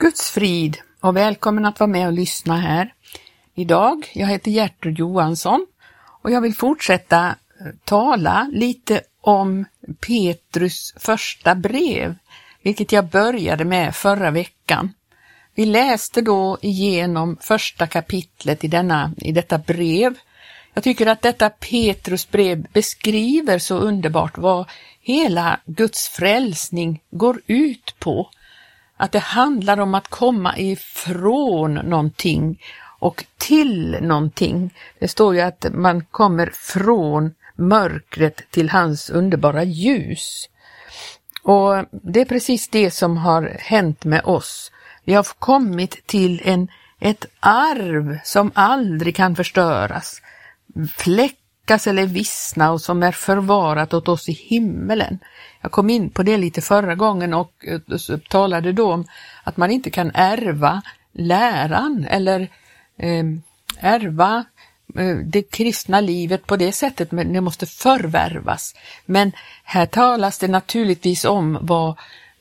Guds frid och välkommen att vara med och lyssna här. Idag, jag heter Gertrud Johansson och jag vill fortsätta eh, tala lite om Petrus första brev, vilket jag började med förra veckan. Vi läste då igenom första kapitlet i, denna, i detta brev. Jag tycker att detta Petrus brev beskriver så underbart vad hela Guds frälsning går ut på att det handlar om att komma ifrån någonting och till någonting. Det står ju att man kommer från mörkret till hans underbara ljus. Och det är precis det som har hänt med oss. Vi har kommit till en, ett arv som aldrig kan förstöras, fläckas eller vissna och som är förvarat åt oss i himmelen. Jag kom in på det lite förra gången och eh, talade då om att man inte kan ärva läran eller eh, ärva eh, det kristna livet på det sättet, men det måste förvärvas. Men här talas det naturligtvis om vad,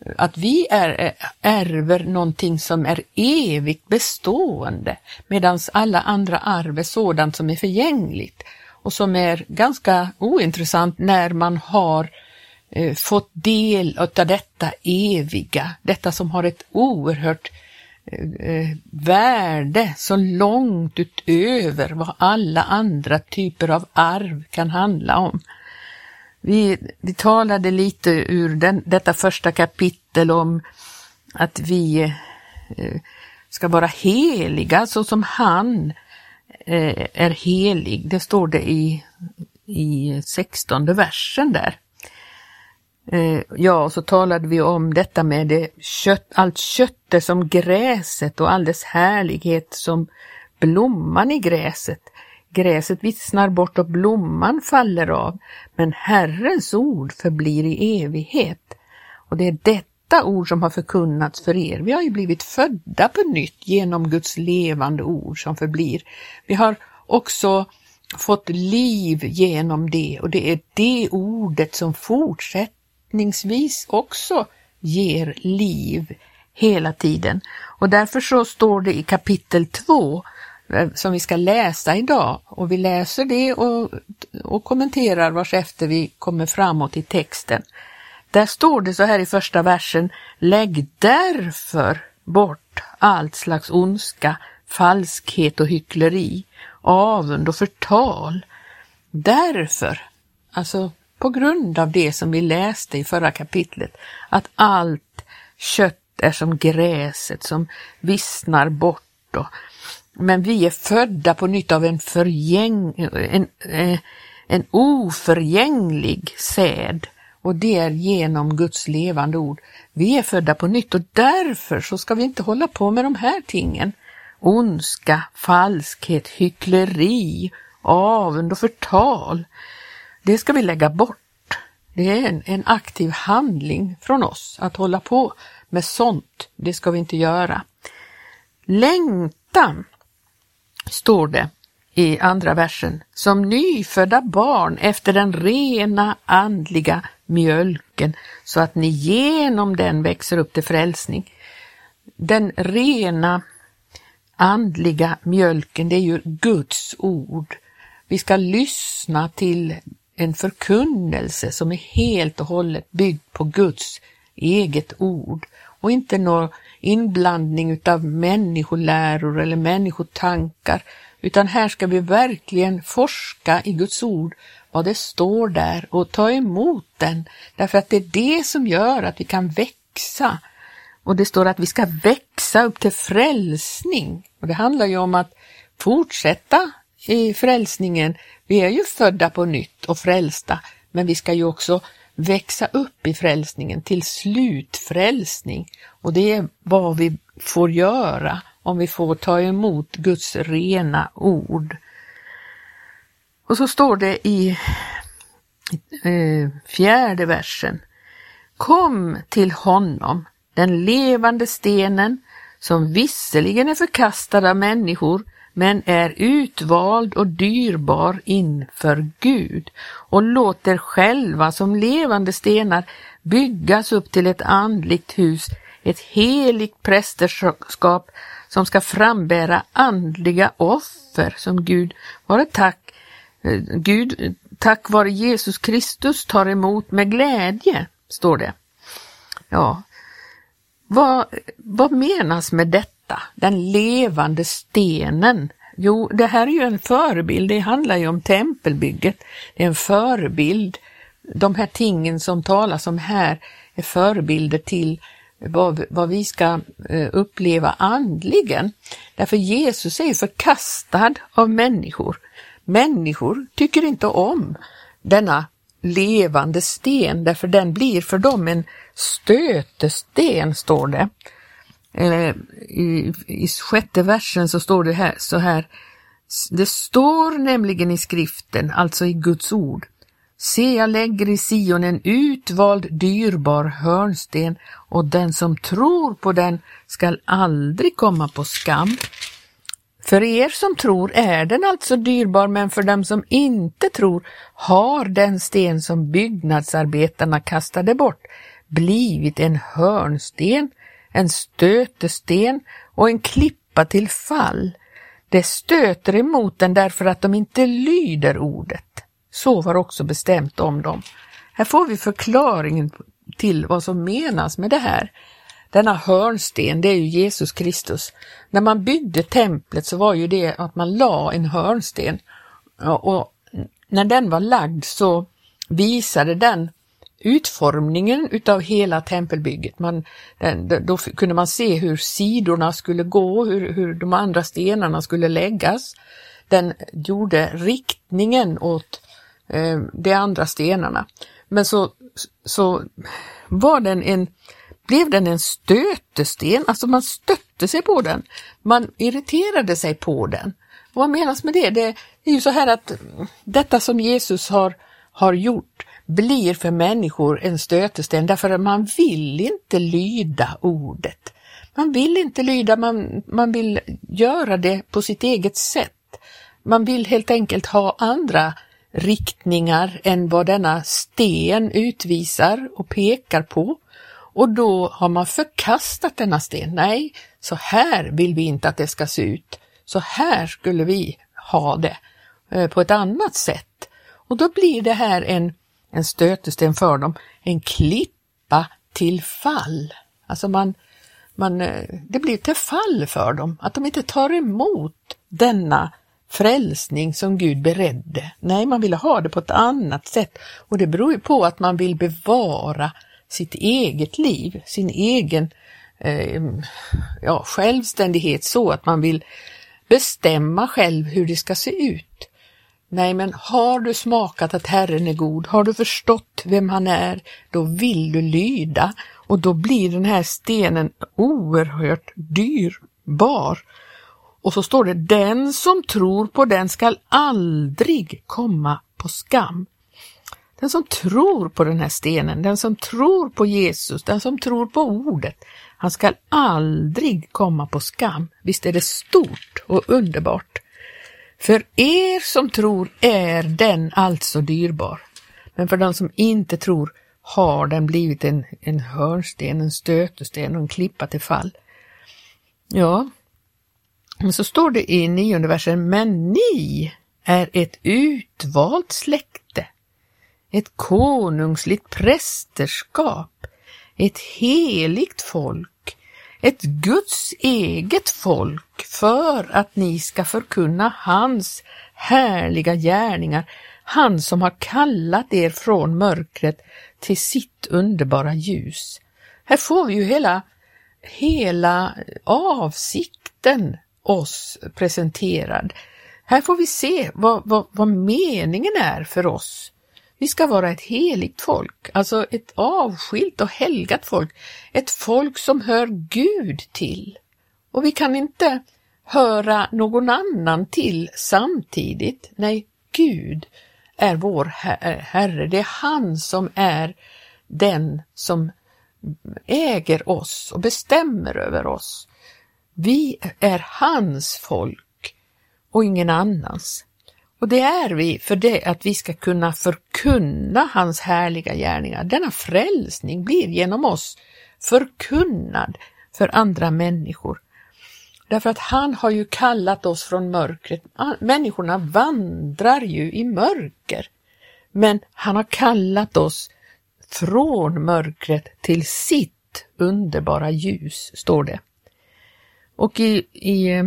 eh, att vi är, eh, ärver någonting som är evigt bestående, medan alla andra arv är sådant som är förgängligt och som är ganska ointressant när man har eh, fått del av detta eviga, detta som har ett oerhört eh, eh, värde så långt utöver vad alla andra typer av arv kan handla om. Vi, vi talade lite ur den, detta första kapitel om att vi eh, ska vara heliga så som han eh, Eh, är helig. Det står det i, i 16 versen där. Eh, ja, och så talade vi om detta med det kött, allt köttet som gräset och all dess härlighet som blomman i gräset. Gräset vissnar bort och blomman faller av, men Herrens ord förblir i evighet. Och det är detta ord som har förkunnats för er. Vi har ju blivit födda på nytt genom Guds levande ord som förblir. Vi har också fått liv genom det och det är det ordet som fortsättningsvis också ger liv hela tiden. Och därför så står det i kapitel 2 eh, som vi ska läsa idag och vi läser det och, och kommenterar vars efter vi kommer framåt i texten. Där står det så här i första versen, lägg därför bort allt slags ondska, falskhet och hyckleri, avund och förtal. Därför, alltså på grund av det som vi läste i förra kapitlet, att allt kött är som gräset som vissnar bort. Och, men vi är födda på nytt av en, förgäng, en, eh, en oförgänglig säd och det är genom Guds levande ord. Vi är födda på nytt och därför så ska vi inte hålla på med de här tingen. Ondska, falskhet, hyckleri, avund och förtal. Det ska vi lägga bort. Det är en, en aktiv handling från oss att hålla på med sånt. Det ska vi inte göra. Längtan, står det i andra versen, som nyfödda barn efter den rena andliga mjölken så att ni genom den växer upp till frälsning. Den rena andliga mjölken, det är ju Guds ord. Vi ska lyssna till en förkunnelse som är helt och hållet byggd på Guds eget ord och inte någon inblandning utav människoläror eller människotankar, utan här ska vi verkligen forska i Guds ord, vad det står där och ta emot den, därför att det är det som gör att vi kan växa. Och det står att vi ska växa upp till frälsning. Och det handlar ju om att fortsätta i frälsningen vi är ju födda på nytt och frälsta, men vi ska ju också växa upp i frälsningen till slutfrälsning. Och det är vad vi får göra om vi får ta emot Guds rena ord. Och så står det i eh, fjärde versen. Kom till honom, den levande stenen, som visserligen är förkastad av människor, men är utvald och dyrbar inför Gud och låt er själva som levande stenar byggas upp till ett andligt hus, ett heligt prästerskap som ska frambära andliga offer som Gud vare tack, eh, Gud tack vare Jesus Kristus tar emot med glädje, står det. Ja, vad, vad menas med detta? Den levande stenen. Jo, det här är ju en förebild, det handlar ju om tempelbygget. Det är en förebild. De här tingen som talas om här är förebilder till vad, vad vi ska eh, uppleva andligen. Därför Jesus är förkastad av människor. Människor tycker inte om denna levande sten, därför den blir för dem en stötesten, står det. Eh, I, I sjätte versen så står det här, så här. Det står nämligen i skriften, alltså i Guds ord. Se, jag lägger i Sion en utvald dyrbar hörnsten och den som tror på den skall aldrig komma på skam. För er som tror är den alltså dyrbar, men för dem som inte tror har den sten som byggnadsarbetarna kastade bort blivit en hörnsten, en stötesten och en klippa till fall. Det stöter emot den därför att de inte lyder ordet. Så var också bestämt om dem. Här får vi förklaringen till vad som menas med det här. Denna hörnsten, det är ju Jesus Kristus. När man byggde templet så var ju det att man la en hörnsten och när den var lagd så visade den utformningen utav hela tempelbygget. Man, den, då kunde man se hur sidorna skulle gå, hur, hur de andra stenarna skulle läggas. Den gjorde riktningen åt eh, de andra stenarna. Men så, så var den en, blev den en stötesten, alltså man stötte sig på den. Man irriterade sig på den. Och vad menas med det? Det är ju så här att detta som Jesus har, har gjort blir för människor en stötesten därför att man vill inte lyda ordet. Man vill inte lyda, man, man vill göra det på sitt eget sätt. Man vill helt enkelt ha andra riktningar än vad denna sten utvisar och pekar på. Och då har man förkastat denna sten. Nej, så här vill vi inte att det ska se ut. Så här skulle vi ha det eh, på ett annat sätt. Och då blir det här en, en stötesten för dem, en klippa till fall. Alltså man, man, eh, det blir till fall för dem, att de inte tar emot denna frälsning som Gud beredde. Nej, man ville ha det på ett annat sätt och det beror ju på att man vill bevara sitt eget liv, sin egen eh, ja, självständighet så att man vill bestämma själv hur det ska se ut. Nej, men har du smakat att Herren är god, har du förstått vem han är, då vill du lyda och då blir den här stenen oerhört dyrbar. Och så står det, den som tror på den skall aldrig komma på skam. Den som tror på den här stenen, den som tror på Jesus, den som tror på ordet, han skall aldrig komma på skam. Visst är det stort och underbart. För er som tror är den alltså dyrbar. Men för den som inte tror har den blivit en, en hörnsten, en stötesten och en klippa till fall. Ja, så står det i nionde versen, men ni är ett utvalt släkte, ett konungsligt prästerskap, ett heligt folk, ett Guds eget folk för att ni ska förkunna hans härliga gärningar, han som har kallat er från mörkret till sitt underbara ljus. Här får vi ju hela, hela avsikten oss presenterad. Här får vi se vad, vad, vad meningen är för oss. Vi ska vara ett heligt folk, alltså ett avskilt och helgat folk, ett folk som hör Gud till. Och vi kan inte höra någon annan till samtidigt. Nej, Gud är vår eh, Herre. Det är han som är den som äger oss och bestämmer över oss. Vi är hans folk och ingen annans. Och det är vi för det att vi ska kunna förkunna hans härliga gärningar. Denna frälsning blir genom oss förkunnad för andra människor. Därför att han har ju kallat oss från mörkret. Människorna vandrar ju i mörker. Men han har kallat oss från mörkret till sitt underbara ljus, står det. Och i, i eh,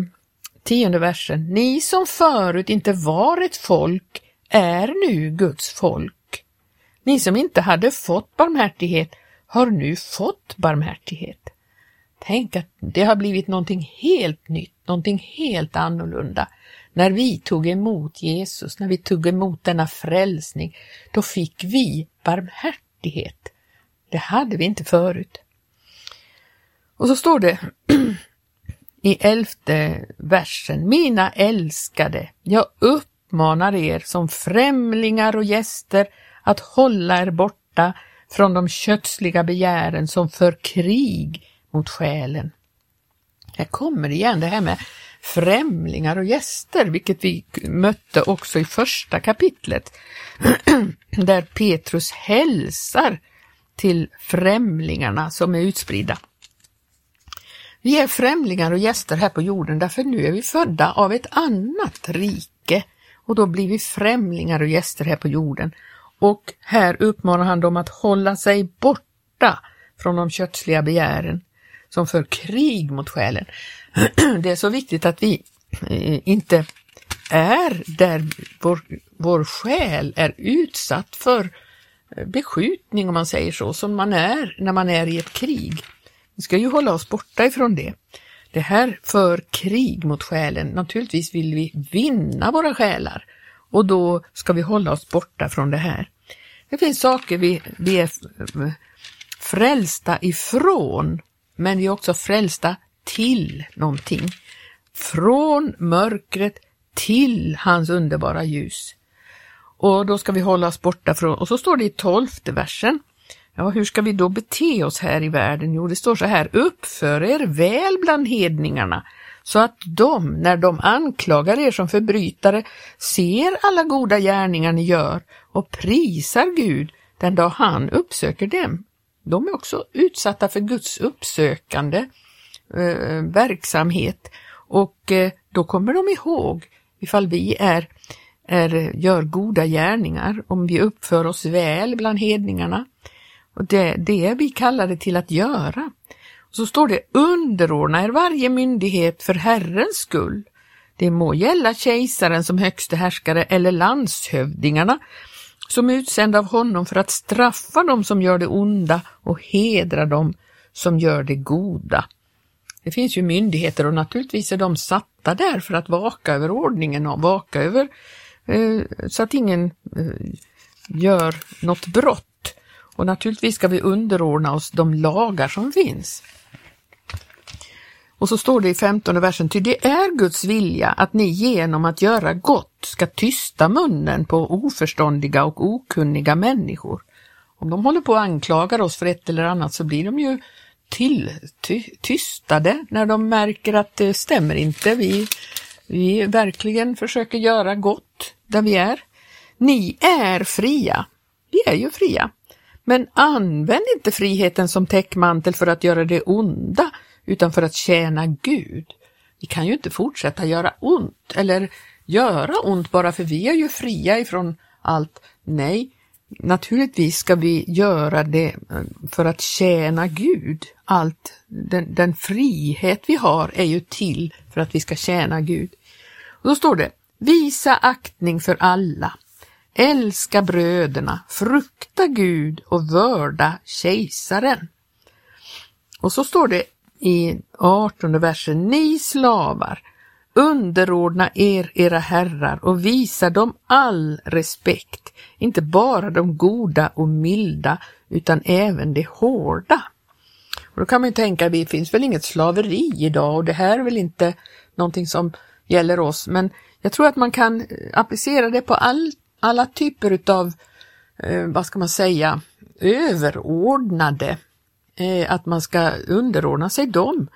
tionde versen, ni som förut inte var ett folk är nu Guds folk. Ni som inte hade fått barmhärtighet har nu fått barmhärtighet. Tänk att det har blivit någonting helt nytt, någonting helt annorlunda. När vi tog emot Jesus, när vi tog emot denna frälsning, då fick vi barmhärtighet. Det hade vi inte förut. Och så står det i elfte versen, mina älskade, jag uppmanar er som främlingar och gäster att hålla er borta från de kötsliga begären som för krig mot själen. Här kommer igen det här med främlingar och gäster, vilket vi mötte också i första kapitlet, där Petrus hälsar till främlingarna som är utspridda. Vi är främlingar och gäster här på jorden därför nu är vi födda av ett annat rike och då blir vi främlingar och gäster här på jorden. Och här uppmanar han dem att hålla sig borta från de kötsliga begären som för krig mot själen. Det är så viktigt att vi eh, inte är där vår, vår själ är utsatt för eh, beskjutning om man säger så, som man är när man är i ett krig. Vi ska ju hålla oss borta ifrån det. Det här för krig mot själen. Naturligtvis vill vi vinna våra själar och då ska vi hålla oss borta från det här. Det finns saker vi, vi är frälsta ifrån men vi är också frälsta till någonting. Från mörkret till hans underbara ljus. Och då ska vi hålla oss borta från, och så står det i tolfte versen. Ja, hur ska vi då bete oss här i världen? Jo, det står så här, uppför er väl bland hedningarna, så att de, när de anklagar er som förbrytare, ser alla goda gärningar ni gör och prisar Gud den dag han uppsöker dem de är också utsatta för Guds uppsökande eh, verksamhet och eh, då kommer de ihåg ifall vi är, är, gör goda gärningar, om vi uppför oss väl bland hedningarna. Och det, det är vi kallade till att göra. Och så står det underordna er varje myndighet för Herrens skull. Det må gälla kejsaren som högste härskare eller landshövdingarna som är av honom för att straffa dem som gör det onda och hedra dem som gör det goda. Det finns ju myndigheter och naturligtvis är de satta där för att vaka över ordningen och vaka över eh, så att ingen eh, gör något brott. Och naturligtvis ska vi underordna oss de lagar som finns. Och så står det i femtonde versen, ty det är Guds vilja att ni genom att göra gott ska tysta munnen på oförståndiga och okunniga människor. Om de håller på att anklaga oss för ett eller annat så blir de ju till, ty, tystade när de märker att det stämmer inte. Vi, vi verkligen försöker göra gott där vi är. Ni är fria. Vi är ju fria. Men använd inte friheten som täckmantel för att göra det onda, utan för att tjäna Gud. Vi kan ju inte fortsätta göra ont eller göra ont bara för vi är ju fria ifrån allt. Nej, naturligtvis ska vi göra det eh, för att tjäna Gud. Allt, den, den frihet vi har är ju till för att vi ska tjäna Gud. Och då står det, visa aktning för alla, älska bröderna, frukta Gud och vörda kejsaren. Och så står det i 18 versen, ni slavar, underordna er era herrar och visa dem all respekt, inte bara de goda och milda utan även de hårda. Och då kan man ju tänka, det finns väl inget slaveri idag och det här är väl inte någonting som gäller oss, men jag tror att man kan applicera det på allt alla typer utav, eh, vad ska man säga, överordnade Eh, att man ska underordna sig dem.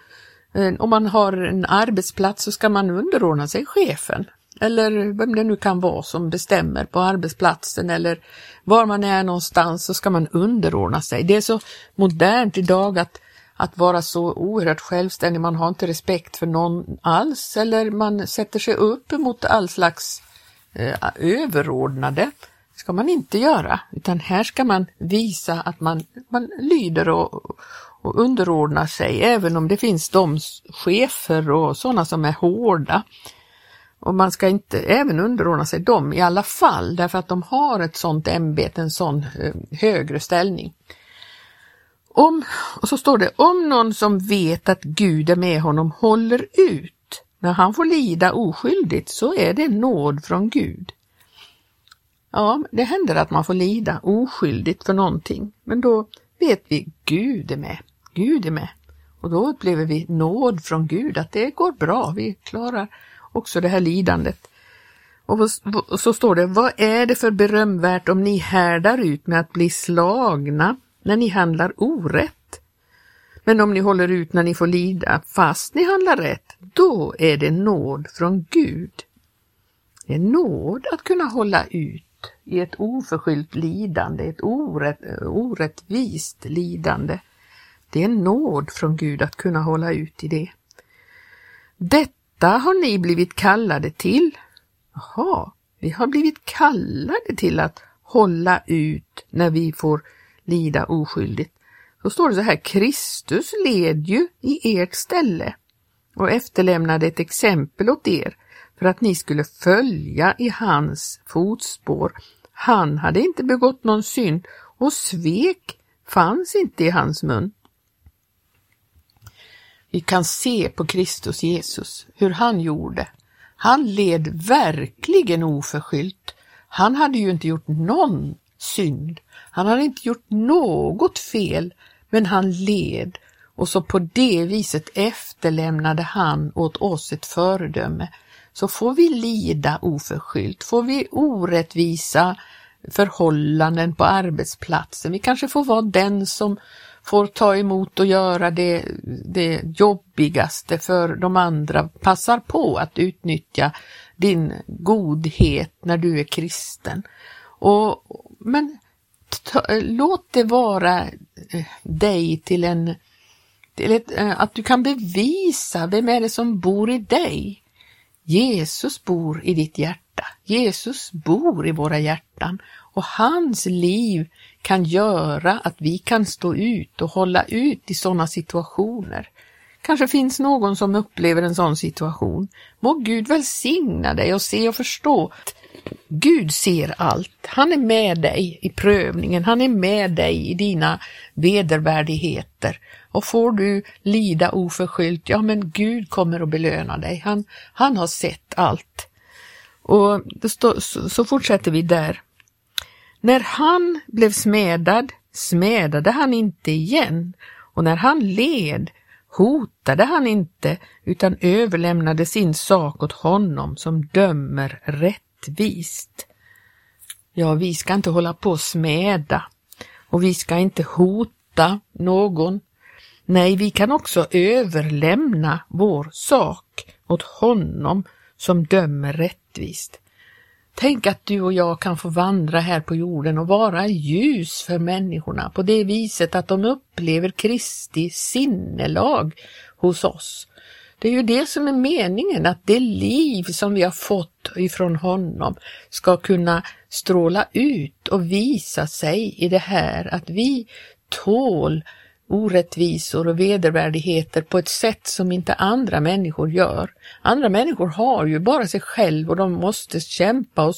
Eh, om man har en arbetsplats så ska man underordna sig chefen eller vem det nu kan vara som bestämmer på arbetsplatsen eller var man är någonstans så ska man underordna sig. Det är så modernt idag att att vara så oerhört självständig, man har inte respekt för någon alls eller man sätter sig upp emot all slags eh, Eh, överordnade. Det ska man inte göra, utan här ska man visa att man, man lyder och, och underordnar sig, även om det finns de chefer och sådana som är hårda. Och man ska inte även underordna sig dem i alla fall, därför att de har ett sådant ämbete, en sån eh, högre ställning. Om, och så står det, om någon som vet att Gud är med honom håller ut när han får lida oskyldigt så är det nåd från Gud. Ja, det händer att man får lida oskyldigt för någonting, men då vet vi Gud är med. Gud är med. Och då upplever vi nåd från Gud, att det går bra, vi klarar också det här lidandet. Och så står det, vad är det för berömvärt om ni härdar ut med att bli slagna när ni handlar orätt? Men om ni håller ut när ni får lida fast ni handlar rätt, då är det nåd från Gud. Det är nåd att kunna hålla ut i ett oförskyllt lidande, ett orätt, orättvist lidande. Det är nåd från Gud att kunna hålla ut i det. Detta har ni blivit kallade till. Jaha, vi har blivit kallade till att hålla ut när vi får lida oskyldigt. Då står det så här, Kristus led ju i ert ställe och efterlämnade ett exempel åt er för att ni skulle följa i hans fotspår. Han hade inte begått någon synd och svek fanns inte i hans mun. Vi kan se på Kristus Jesus hur han gjorde. Han led verkligen oförskyllt. Han hade ju inte gjort någon synd. Han hade inte gjort något fel, men han led och så på det viset efterlämnade han åt oss ett föredöme. Så får vi lida oförskyllt, får vi orättvisa förhållanden på arbetsplatsen, vi kanske får vara den som får ta emot och göra det, det jobbigaste för de andra, passar på att utnyttja din godhet när du är kristen. Och, men ta, låt det vara eh, dig till en till ett, eh, att du kan bevisa vem är det som bor i dig. Jesus bor i ditt hjärta. Jesus bor i våra hjärtan och hans liv kan göra att vi kan stå ut och hålla ut i sådana situationer. Kanske finns någon som upplever en sån situation. Må Gud välsigna dig och se och förstå. Gud ser allt. Han är med dig i prövningen. Han är med dig i dina vedervärdigheter. Och får du lida oförskyllt, ja men Gud kommer att belöna dig. Han, han har sett allt. Och stå, så, så fortsätter vi där. När han blev smedad smedade han inte igen och när han led hotade han inte utan överlämnade sin sak åt honom som dömer rättvist. Ja, vi ska inte hålla på och smäda och vi ska inte hota någon. Nej, vi kan också överlämna vår sak åt honom som dömer rättvist. Tänk att du och jag kan få vandra här på jorden och vara ljus för människorna på det viset att de upplever Kristi sinnelag hos oss. Det är ju det som är meningen, att det liv som vi har fått ifrån honom ska kunna stråla ut och visa sig i det här att vi tål orättvisor och vedervärdigheter på ett sätt som inte andra människor gör. Andra människor har ju bara sig själv och de måste kämpa och,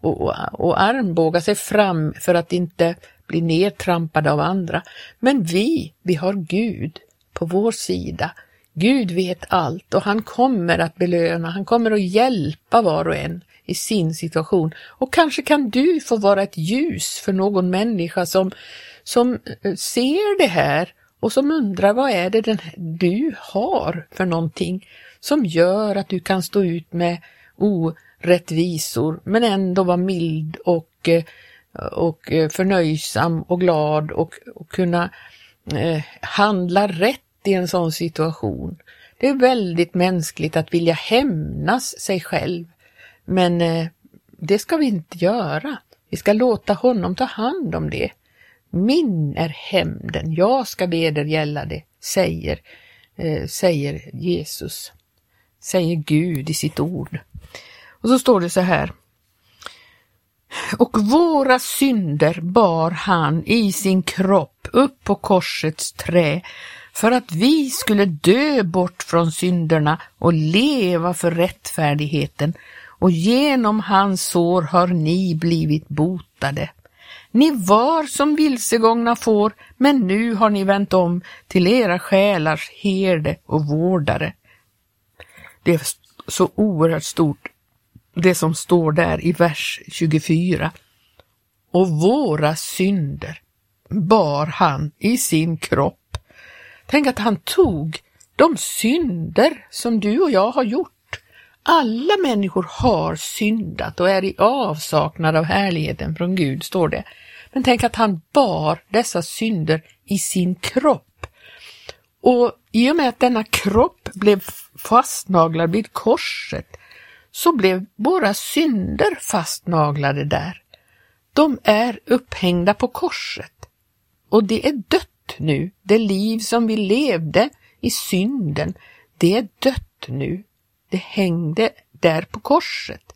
och, och armbåga sig fram för att inte bli nedtrampade av andra. Men vi, vi har Gud på vår sida. Gud vet allt och han kommer att belöna, han kommer att hjälpa var och en i sin situation. Och kanske kan du få vara ett ljus för någon människa som som eh, ser det här och som undrar vad är det den, du har för någonting som gör att du kan stå ut med orättvisor men ändå vara mild och, eh, och eh, förnöjsam och glad och, och kunna eh, handla rätt i en sån situation. Det är väldigt mänskligt att vilja hämnas sig själv, men eh, det ska vi inte göra. Vi ska låta honom ta hand om det. Min är hämnden, jag ska vedergälla det, säger, eh, säger Jesus, säger Gud i sitt ord. Och så står det så här. Och våra synder bar han i sin kropp upp på korsets trä för att vi skulle dö bort från synderna och leva för rättfärdigheten och genom hans sår har ni blivit botade. Ni var som vilsegångna får, men nu har ni vänt om till era själars herde och vårdare. Det är så oerhört stort, det som står där i vers 24. Och våra synder bar han i sin kropp Tänk att han tog de synder som du och jag har gjort. Alla människor har syndat och är i avsaknad av härligheten från Gud, står det. Men tänk att han bar dessa synder i sin kropp. Och i och med att denna kropp blev fastnaglad vid korset så blev våra synder fastnaglade där. De är upphängda på korset och det är dött nu. Det liv som vi levde i synden, det är dött nu. Det hängde där på korset.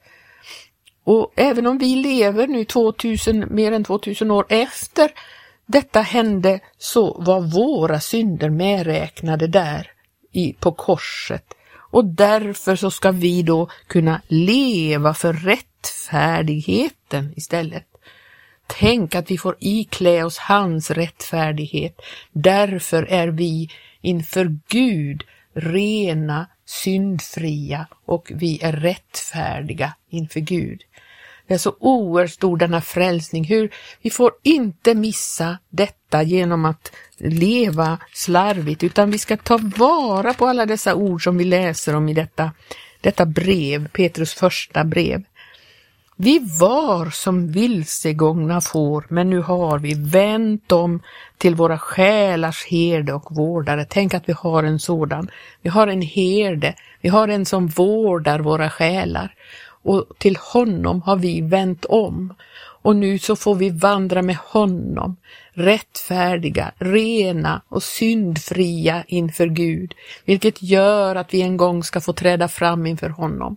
Och även om vi lever nu 2000, mer än 2000 år efter detta hände så var våra synder medräknade där i, på korset. Och därför så ska vi då kunna leva för rättfärdigheten istället. Tänk att vi får iklä oss hans rättfärdighet. Därför är vi inför Gud rena, syndfria och vi är rättfärdiga inför Gud. Det är så oerhört stor denna frälsning. Hur vi får inte missa detta genom att leva slarvigt, utan vi ska ta vara på alla dessa ord som vi läser om i detta, detta brev, Petrus första brev. Vi var som vilsegångna får, men nu har vi vänt om till våra själars herde och vårdare. Tänk att vi har en sådan. Vi har en herde, vi har en som vårdar våra själar. Och till honom har vi vänt om. Och nu så får vi vandra med honom, rättfärdiga, rena och syndfria inför Gud, vilket gör att vi en gång ska få träda fram inför honom.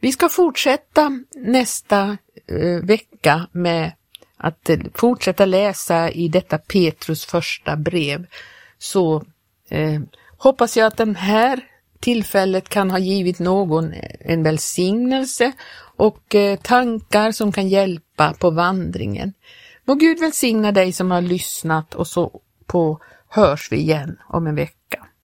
Vi ska fortsätta nästa eh, vecka med att eh, fortsätta läsa i detta Petrus första brev. Så eh, hoppas jag att den här tillfället kan ha givit någon en välsignelse och eh, tankar som kan hjälpa på vandringen. Må Gud välsigna dig som har lyssnat och så på hörs vi igen om en vecka.